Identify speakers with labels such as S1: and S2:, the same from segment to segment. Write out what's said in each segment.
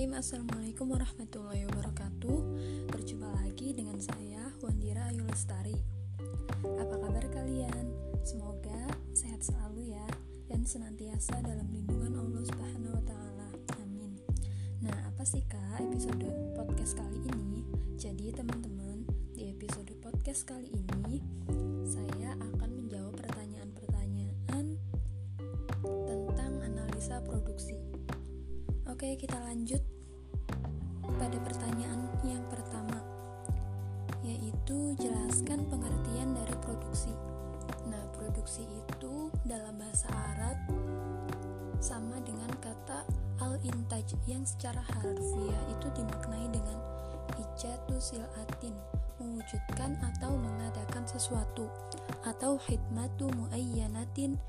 S1: Assalamualaikum warahmatullahi wabarakatuh Berjumpa lagi dengan saya Wandira Ayu Lestari Apa kabar kalian? Semoga sehat selalu ya Dan senantiasa dalam lindungan Allah Subhanahu wa taala. Amin. Nah, apa sih Kak episode podcast kali ini? Jadi teman-teman, di episode podcast kali ini saya akan menjawab pertanyaan-pertanyaan tentang analisa produksi. Oke, kita lanjut pada pertanyaan yang pertama, yaitu jelaskan pengertian dari produksi. Nah, produksi itu dalam bahasa Arab sama dengan kata al-intaj yang secara harfiah itu dimaknai dengan ijatu silatin, mewujudkan atau mengadakan sesuatu atau khidmatu muayyanatin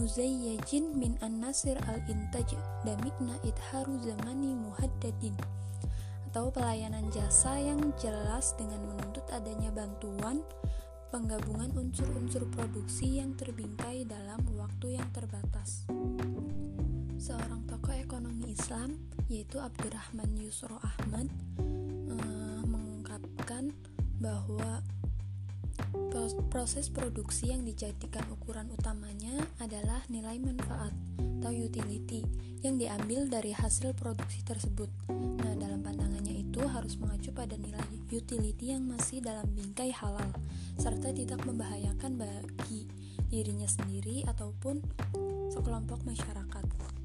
S1: muzayyajin min an-nasir al-intaj damikna idharu zamani muhaddadin atau pelayanan jasa yang jelas dengan menuntut adanya bantuan penggabungan unsur-unsur produksi yang terbingkai dalam waktu yang terbatas. Seorang tokoh ekonomi Islam yaitu Abdurrahman Yusro Ahmad eh, mengungkapkan bahwa proses produksi yang dijadikan ukuran utamanya adalah nilai manfaat atau utility yang diambil dari hasil produksi tersebut. Nah, dalam pandangannya itu harus mengacu pada nilai utility yang masih dalam bingkai halal serta tidak membahayakan bagi dirinya sendiri ataupun sekelompok masyarakat.